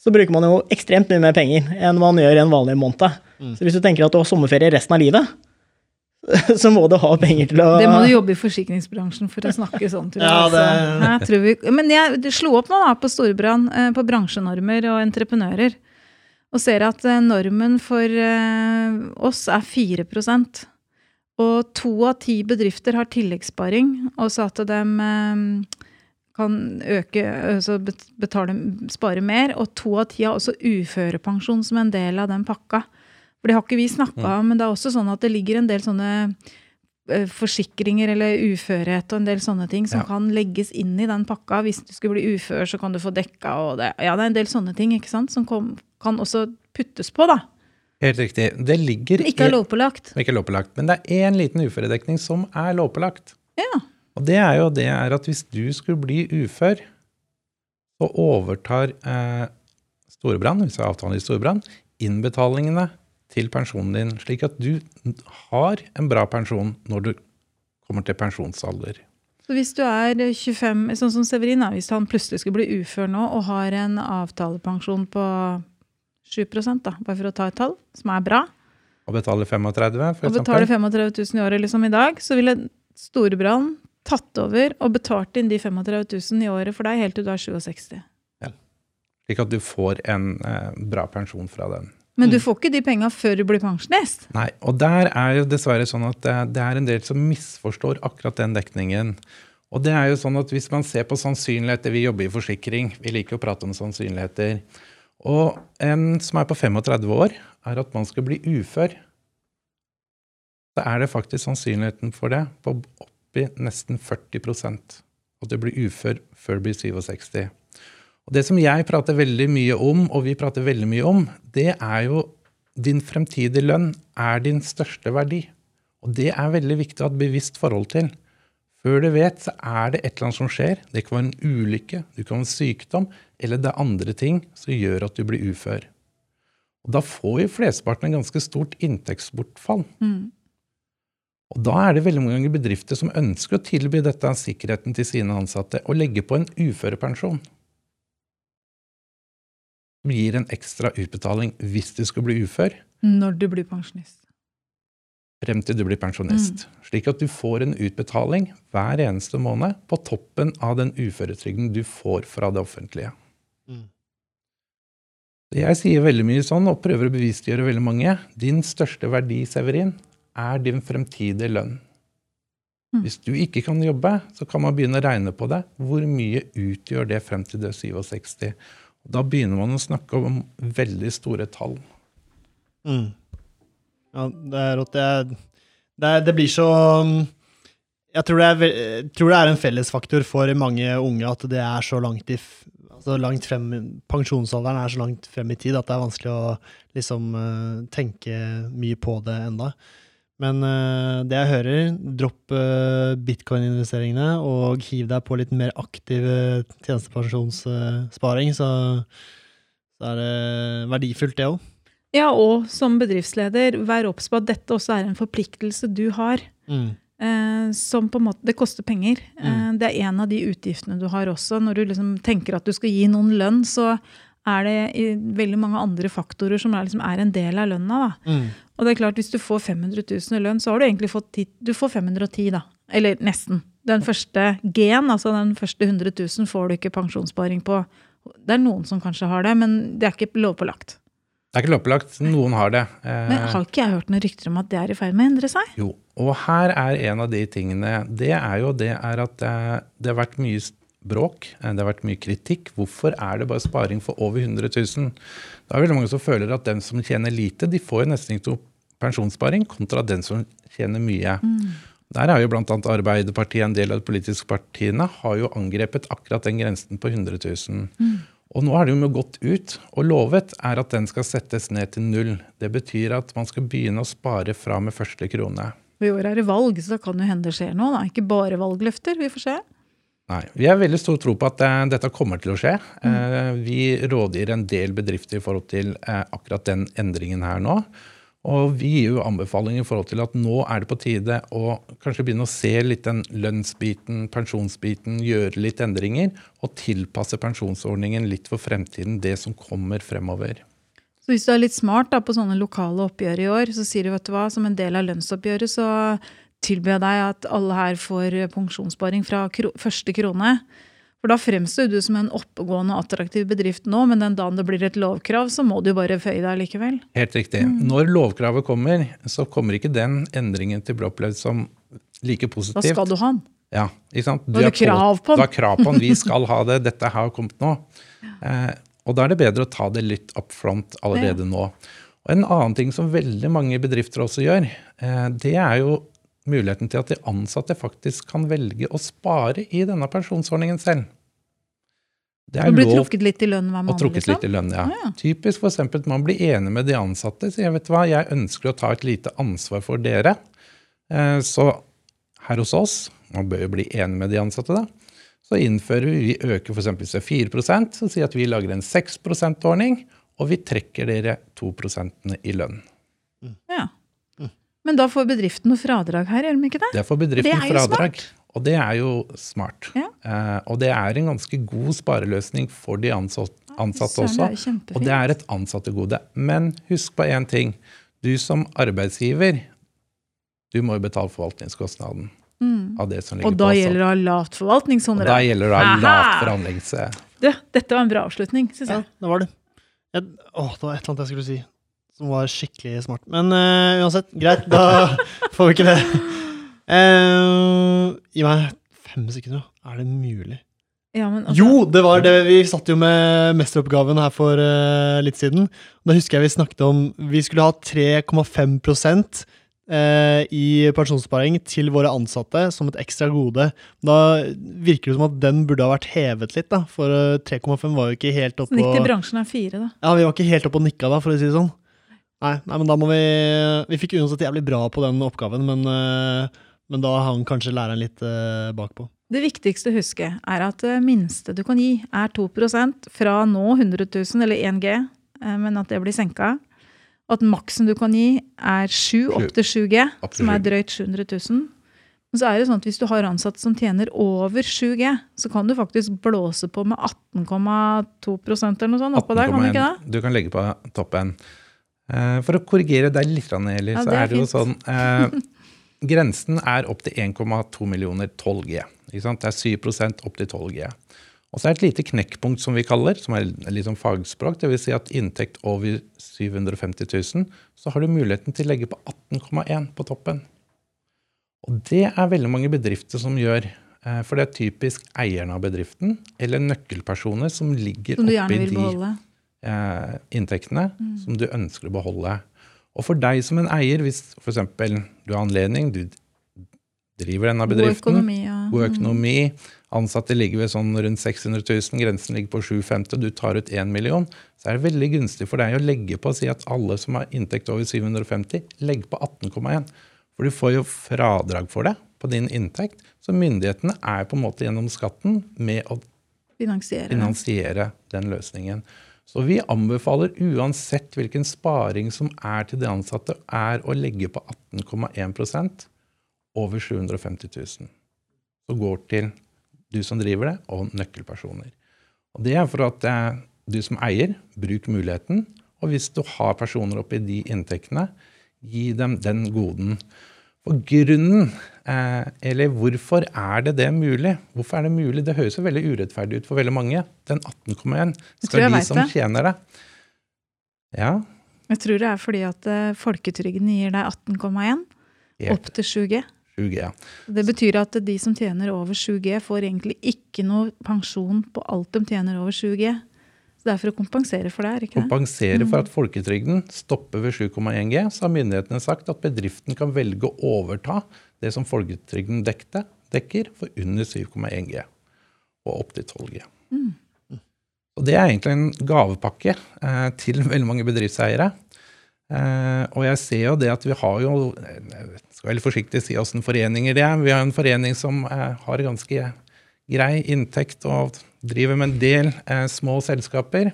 så bruker man jo ekstremt mye mer penger enn man gjør i en vanlig måned. Så hvis du tenker at du har sommerferie resten av livet, <laughs> så må du ha penger til å Det må du jobbe i forsikringsbransjen for å snakke sånn, tror jeg. Ja, det- altså. jeg tror vi, men jeg slo opp nå da på Storbrann, eh, på bransjenormer og entreprenører, og ser at eh, normen for eh, oss er 4% Og to av ti bedrifter har tilleggssparing, og så at de eh, kan øke, altså betale, spare mer. Og to av ti har også uførepensjon som en del av den pakka. For det har ikke vi snakka om, men det er også sånn at det ligger en del sånne eh, forsikringer eller uførhet og en del sånne ting som Ja. kan legges inn i den pakka. Hvis du skulle bli ufør, så kan du få dekka og det. Ja, det er en del sånne ting ikke sant, som kom, kan også puttes på, da. Helt riktig. Det ligger ikke er lovpålagt. ikke lovpålagt. Men det er én liten uføredekning som er lovpålagt. Ja. Og det er jo det er at hvis du skulle bli ufør, så overtar eh, Storebrand, hvis jeg er avtalen i Storebrand, innbetalingene til pensjonen din, slik at du har en bra pensjon når du kommer til pensjonsalder. Så hvis du er 25, sånn som Severin, hvis han plutselig skulle bli ufør nå og har en avtalepensjon på 7 da, bare for å ta et tall, som er bra, Og betaler 35, for og betaler 35 000 i året liksom i dag, så ville Storebrand tatt over og betalt inn de 35 000 i året for deg helt til du er 67. Slik at du får en eh, bra pensjon fra den. Men du får ikke de penga før du blir pensjonist. Nei, og der er jo dessverre sånn at det, det er en del som misforstår akkurat den dekningen. Og det er jo sånn at hvis man ser på sannsynligheter Vi jobber i forsikring, vi liker å prate om sannsynligheter. Og en som er på 35 år, er at man skal bli ufør. Da er det faktisk sannsynligheten for det på oppi nesten 40% at du blir ufør før du blir 67. Og Det som jeg prater veldig mye om, og vi prater veldig mye om, det er jo din fremtidige lønn er din største verdi. Og det er veldig viktig å ha et bevisst forhold til. Før du vet, så er det et eller annet som skjer. Det kan være en ulykke, det kan være en sykdom, eller det er andre ting som gjør at du blir ufør. Og Da får jo flesteparten en ganske stort inntektsbortfall. Mm. Og Da er det veldig mange ganger bedrifter som ønsker å tilby dette sikkerheten til sine ansatte og legge på en uførepensjon. Det gir en ekstra utbetaling hvis du skal bli ufør, Når du blir pensjonist. frem til du blir pensjonist. Slik at du får en utbetaling hver eneste måned på toppen av den uføretrygden du får fra det offentlige. Mm. Jeg sier veldig mye sånn, og prøver å bevisstgjøre veldig mange. Din største verdi, Severin, er din fremtidige lønn. Mm. Hvis du ikke kan jobbe, så kan man begynne å regne på det. Hvor mye utgjør det frem til du er 67? Da begynner man å snakke om veldig store tall. Mm. Ja, det er rått. Det, er, det, det blir så um, Jeg tror det, er, jeg tror det er en fellesfaktor for mange unge at det er så langt, i, altså langt frem Pensjonsalderen er så langt frem i tid at det er vanskelig å liksom eh, tenke mye på det enda. Men eh, det jeg hører, dropp uh, bitcoin-investeringene og hiv deg på litt mer aktiv uh, tjenestepensjonssparing, så, så er det verdifullt, det òg. Ja, og som bedriftsleder, vær obs på at dette også er en forpliktelse du har. Mm. Eh, som på en måte, Det koster penger. Eh, det er en av de utgiftene du har også. Når du liksom tenker at du skal gi noen lønn, så er det i veldig mange andre faktorer som er, liksom, er en del av lønna. Mm. Og det er klart, hvis du får 500 000 i lønn, så har du egentlig fått 10, du får 510, da. Eller nesten. Den første G-en, altså den første 100 000, får du ikke pensjonssparing på. Det er noen som kanskje har det, men det er ikke lovpålagt. Det er ikke lovpålagt. Noen har det. Eh, Men har ikke jeg hørt noen rykter om at det er i ferd med å endre seg? Jo, og her er en av de tingene Det er jo det er at eh, det har vært mye bråk, eh, det har vært mye kritikk. Hvorfor er det bare sparing for over 100 000? Da er veldig mange som føler at den som tjener lite, de får jo nesten ikke noe pensjonssparing, kontra den som tjener mye. Der er jo bl.a. Arbeiderpartiet, en del av de politiske partiene, har jo angrepet akkurat den grensen på 100 000. Og nå har de jo gått ut og lovet er at den skal settes ned til null. Det betyr at man skal begynne å spare fra med første krone. I år er det valg, så da kan jo hende det skjer noe. da. Ikke bare valgløfter. Vi får se. Nei, Vi har veldig stor tro på at eh, dette kommer til å skje. Eh, vi rådgir en del bedrifter i forhold til eh, akkurat den endringen her nå. Og vi gir jo anbefalinger i forhold til at nå er det på tide å kanskje begynne å se litt den lønnsbiten, pensjonsbiten, gjøre litt endringer. Og tilpasse pensjonsordningen litt for fremtiden, det som kommer fremover. Så hvis du er litt smart da, på sånne lokale oppgjør i år, så sier du vet du hva, som en del av lønnsoppgjøret, så tilbyr jeg deg at alle her får pensjonssparing fra første krone. For da fremstår du som en oppegående og attraktiv bedrift nå, men den dagen det blir et lovkrav, så må du bare føye deg likevel. Helt riktig. Når lovkravet kommer, så kommer ikke den endringen til å bli opplevd som like positivt. Da skal du ha den. Ja, ikke sant? Har du er krav på den. Du har krav på den. Vi <laughs> skal ha det. Dette har kommet nå. Eh, og da er det bedre å ta det litt up front allerede nå. Og En annen ting som veldig mange bedrifter også gjør, eh, det er jo muligheten til at de ansatte faktisk kan velge å spare i denne pensjonsordningen selv. Det Du blir trukket litt i lønn hver og måned. trukket liksom. litt i lønn, ja. Ah, ja. Typisk for eksempel at man blir enig med de ansatte. Så jeg vet hva, jeg ønsker å ta et lite ansvar for dere. Eh, Så her hos oss, man bør jo bli enig med de ansatte da, så innfører vi, vi øker eksempel til 4% så sier at vi lager en 6% ordning og vi trekker dere 2% i lønn. Ja. Men da får bedriften noe fradrag her, gjør de ikke det? Det får bedriften Det fradrag. Og det er jo smart. Ja. Eh, og det er en ganske god spareløsning for de ansatte, ansatte også. det. Og det er et ansattegode. Men husk på én ting. Du som arbeidsgiver, du må jo betale forvaltningskostnaden av det som ligger Mm. Og da på. gjelder det å ha lavt forvaltningshonorar. da gjelder det å ha lavt forhandlingse... Du, dette var en bra avslutning, syns Ja, jeg. det var det. Jeg, å, det var et eller annet jeg skulle si som var skikkelig smart. Men uh, uansett, greit. Da <laughs> får vi ikke det. Uh, gi meg fem sekunder, da. Er det mulig? Ja, men altså, Jo, det var det. Vi satt jo med mesteroppgaven her for uh, litt siden. Da husker jeg vi snakket om Vi skulle ha 3,5 uh, i pensjonssparing til våre ansatte som et ekstra gode. Da virker det som at den burde ha vært hevet litt, da. For eh, 3,5 var jo ikke helt oppe Snitt i bransjen er fire, da. Ja, vi var ikke helt oppe og nikka da, for å si det sånn. Nei, nei men da må vi Vi fikk uansett jævlig bra på den oppgaven, men, eh, men da hang kanskje læreren litt eh, bakpå. Det viktigste å huske er at det minste du kan gi, er 2% fra nå 100 000, eller 1G, eh, men at det blir senka. Og at maksen du kan gi, er 7 opp til 7G, Opp til som er 7G. drøyt 700 000. Men så er det sånn at hvis du har ansatte som tjener over 7G, så kan du faktisk blåse på med 18,2% eller noe sånt oppå der, kan du ikke 18,1. det? Du kan legge på toppen. Eh, For å korrigere deg litt, Eli, Ja, så er er det jo sånn eh, <laughs> Grensen er opp til 1,2 millioner 12G. Ikke sant? Det er 7% opp til 12G. Og så er det et lite knekkpunkt som vi kaller, som er litt som fagspråk. Dvs. Si at inntekt over 750 000, så har du muligheten til å legge på 18,1 på toppen. Og det er veldig mange bedrifter som gjør. eh, For det er typisk eierne av bedriften eller nøkkelpersoner som ligger Som du gjerne vil de beholde. Eh, inntektene som du ønsker å beholde. Og for deg som en eier, hvis f.eks. du har anledning, du driver denne God bedriften, økonomi. Ja. god økonomi, ansatte ligger ved sånn rundt 600 000, grensen ligger på 750 du tar ut 1 million, så er det veldig gunstig for deg å legge på og si at alle som har inntekt over 750, legg på 18,1. For du får jo fradrag for det på din inntekt, så myndighetene er på en måte gjennom skatten med å Finansiere. finansiere den løsningen. Så vi anbefaler uansett hvilken sparing som er til de ansatte, er å legge på 18,1% over 750 000. Som går til du som driver det, og nøkkelpersoner. Og Det er for at eh, du som eier, bruk muligheten. Og hvis du har personer oppi de inntektene, gi dem den goden. For grunnen, eh, eller hvorfor er det det mulig? Hvorfor er det mulig? Det høres jo veldig urettferdig ut for veldig mange. Den 18,1 skal de som det. tjener det. Ja, Jeg tror det er fordi at eh, folketrygden gir deg 18,1 opp til 7G. 7G. Det betyr at de som tjener over 7G, får egentlig ikke noe pensjon på alt de tjener over 7G. Så det er for å kompensere for det, er ikke det? Kompensere for at folketrygden stopper ved 7,1 G, så har myndighetene sagt at bedriften kan velge å overta det som folketrygden dekte, dekker, for under 7,1 G og opp til 12 G. Og det er egentlig en gavepakke eh, til <laughs> veldig mange bedriftseiere. Eh, og jeg ser jo det at vi har jo eh, Jeg skal veldig forsiktig si åssen foreninger det er. Vi har en forening som eh, har ganske grei inntekt og driver med en del eh, små selskaper.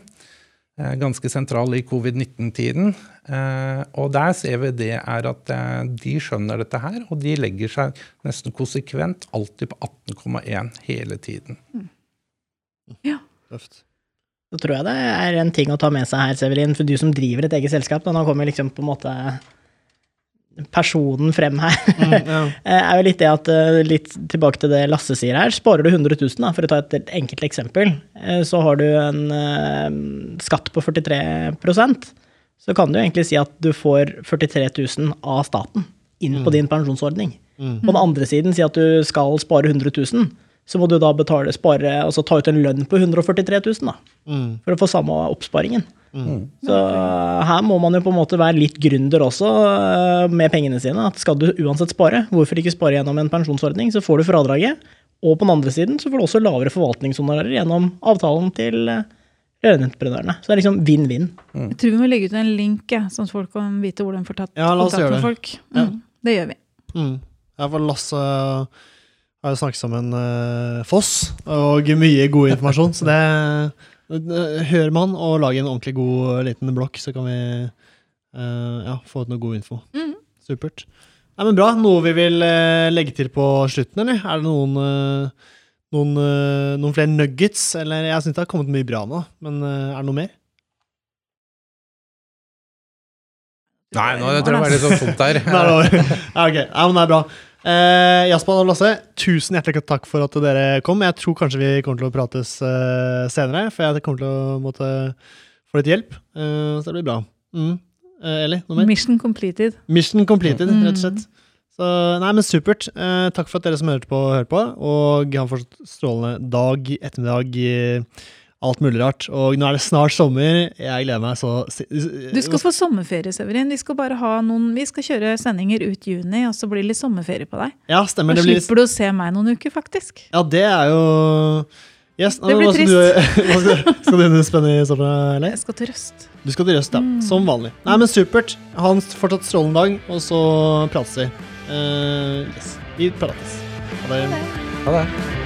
Eh, ganske sentral i covid-19-tiden. Eh, og der ser vi det er at eh, de skjønner dette her, og de legger seg nesten konsekvent alltid på 18,1 hele tiden. Tøft. Så tror jeg det er en ting å ta med seg her, Severin, for du som driver et eget selskap, da, nå kommer liksom på en måte personen frem her, Ja. <laughs> Eh, er jo litt det at, eh, litt tilbake til det Lasse sier her, sparer du 100 000, da, for å ta et enkelt eksempel, eh, så har du en skatt på 43% så kan du egentlig si at du får 43 000 av staten inn på din pensjonsordning. På den andre siden, si at du skal spare 100 000, så må du da betale, spare, altså ta ut en lønn på 143 000 da, Mm. for å få samme oppsparingen. Så eh, her må man jo på en måte være litt gründer også eh, med pengene sine. At skal du uansett spare, hvorfor ikke spare gjennom en pensjonsordning, så får du fradraget. Og på den andre siden så får du også lavere forvaltningshonorarer gjennom avtalen til eh, entreprenørene. Så det er liksom vinn-vinn. Jeg tror vi må legge ut en link, ja, sånn at folk kan vite hvor de får tatt Ja, kontakt med folk. folk. Ja. Mm, det gjør vi. Mm. Ja, for Lasse har jo snakket som en eh, foss, og mye god informasjon. så det eh, hører man, og lager en ordentlig god eh, liten blokk, så kan vi uh, ja, få ut noe god info. Mhm. Supert. Nei, men Bra. Noe vi vil legge til på slutten, eller? Er det noen, noen, noen flere nuggets? Eller jeg syns det har kommet mye bra nå, men er det noe mer? Nei, nå tror jeg det var litt sånn tomt her. <laughs> Nei, det <laughs> ja, ok. Ja, men det er bra. Eh, Jaspan og Lasse, tusen hjertelig takk for at dere kom. Jeg tror kanskje vi kommer til å prates eh, senere, for jeg kommer til å måtte få litt hjelp. Eh, så det blir bra. Mm. Eli, noe mer? Mission completed. Mission completed, Mm. rett og slett. Så, nei, men Supert. Eh, takk for at dere som hørte på, hører på. Og ha en fortsatt strålende dag, ettermiddag, alt mulig rart. Og nå er det snart sommer. Jeg gleder meg så Du skal få sommerferie, Severin. Vi skal bare ha noen, vi skal kjøre sendinger ut juni, og så blir det litt sommerferie på deg. Ja, stemmer. Da Det blir, slipper du å se meg noen uker, faktisk. ja, det er jo Yes, Det blir <laughs> hva skal Du, hva skal, skal du spennende i sommer, eller? Jeg skal til Røst. Du skal til Røst, ja. Mm. Som vanlig. Nei, men supert. Ha en fortsatt strålende dag, og så prates vi. Uh, yes. Vi prates. Ha det. Ha det.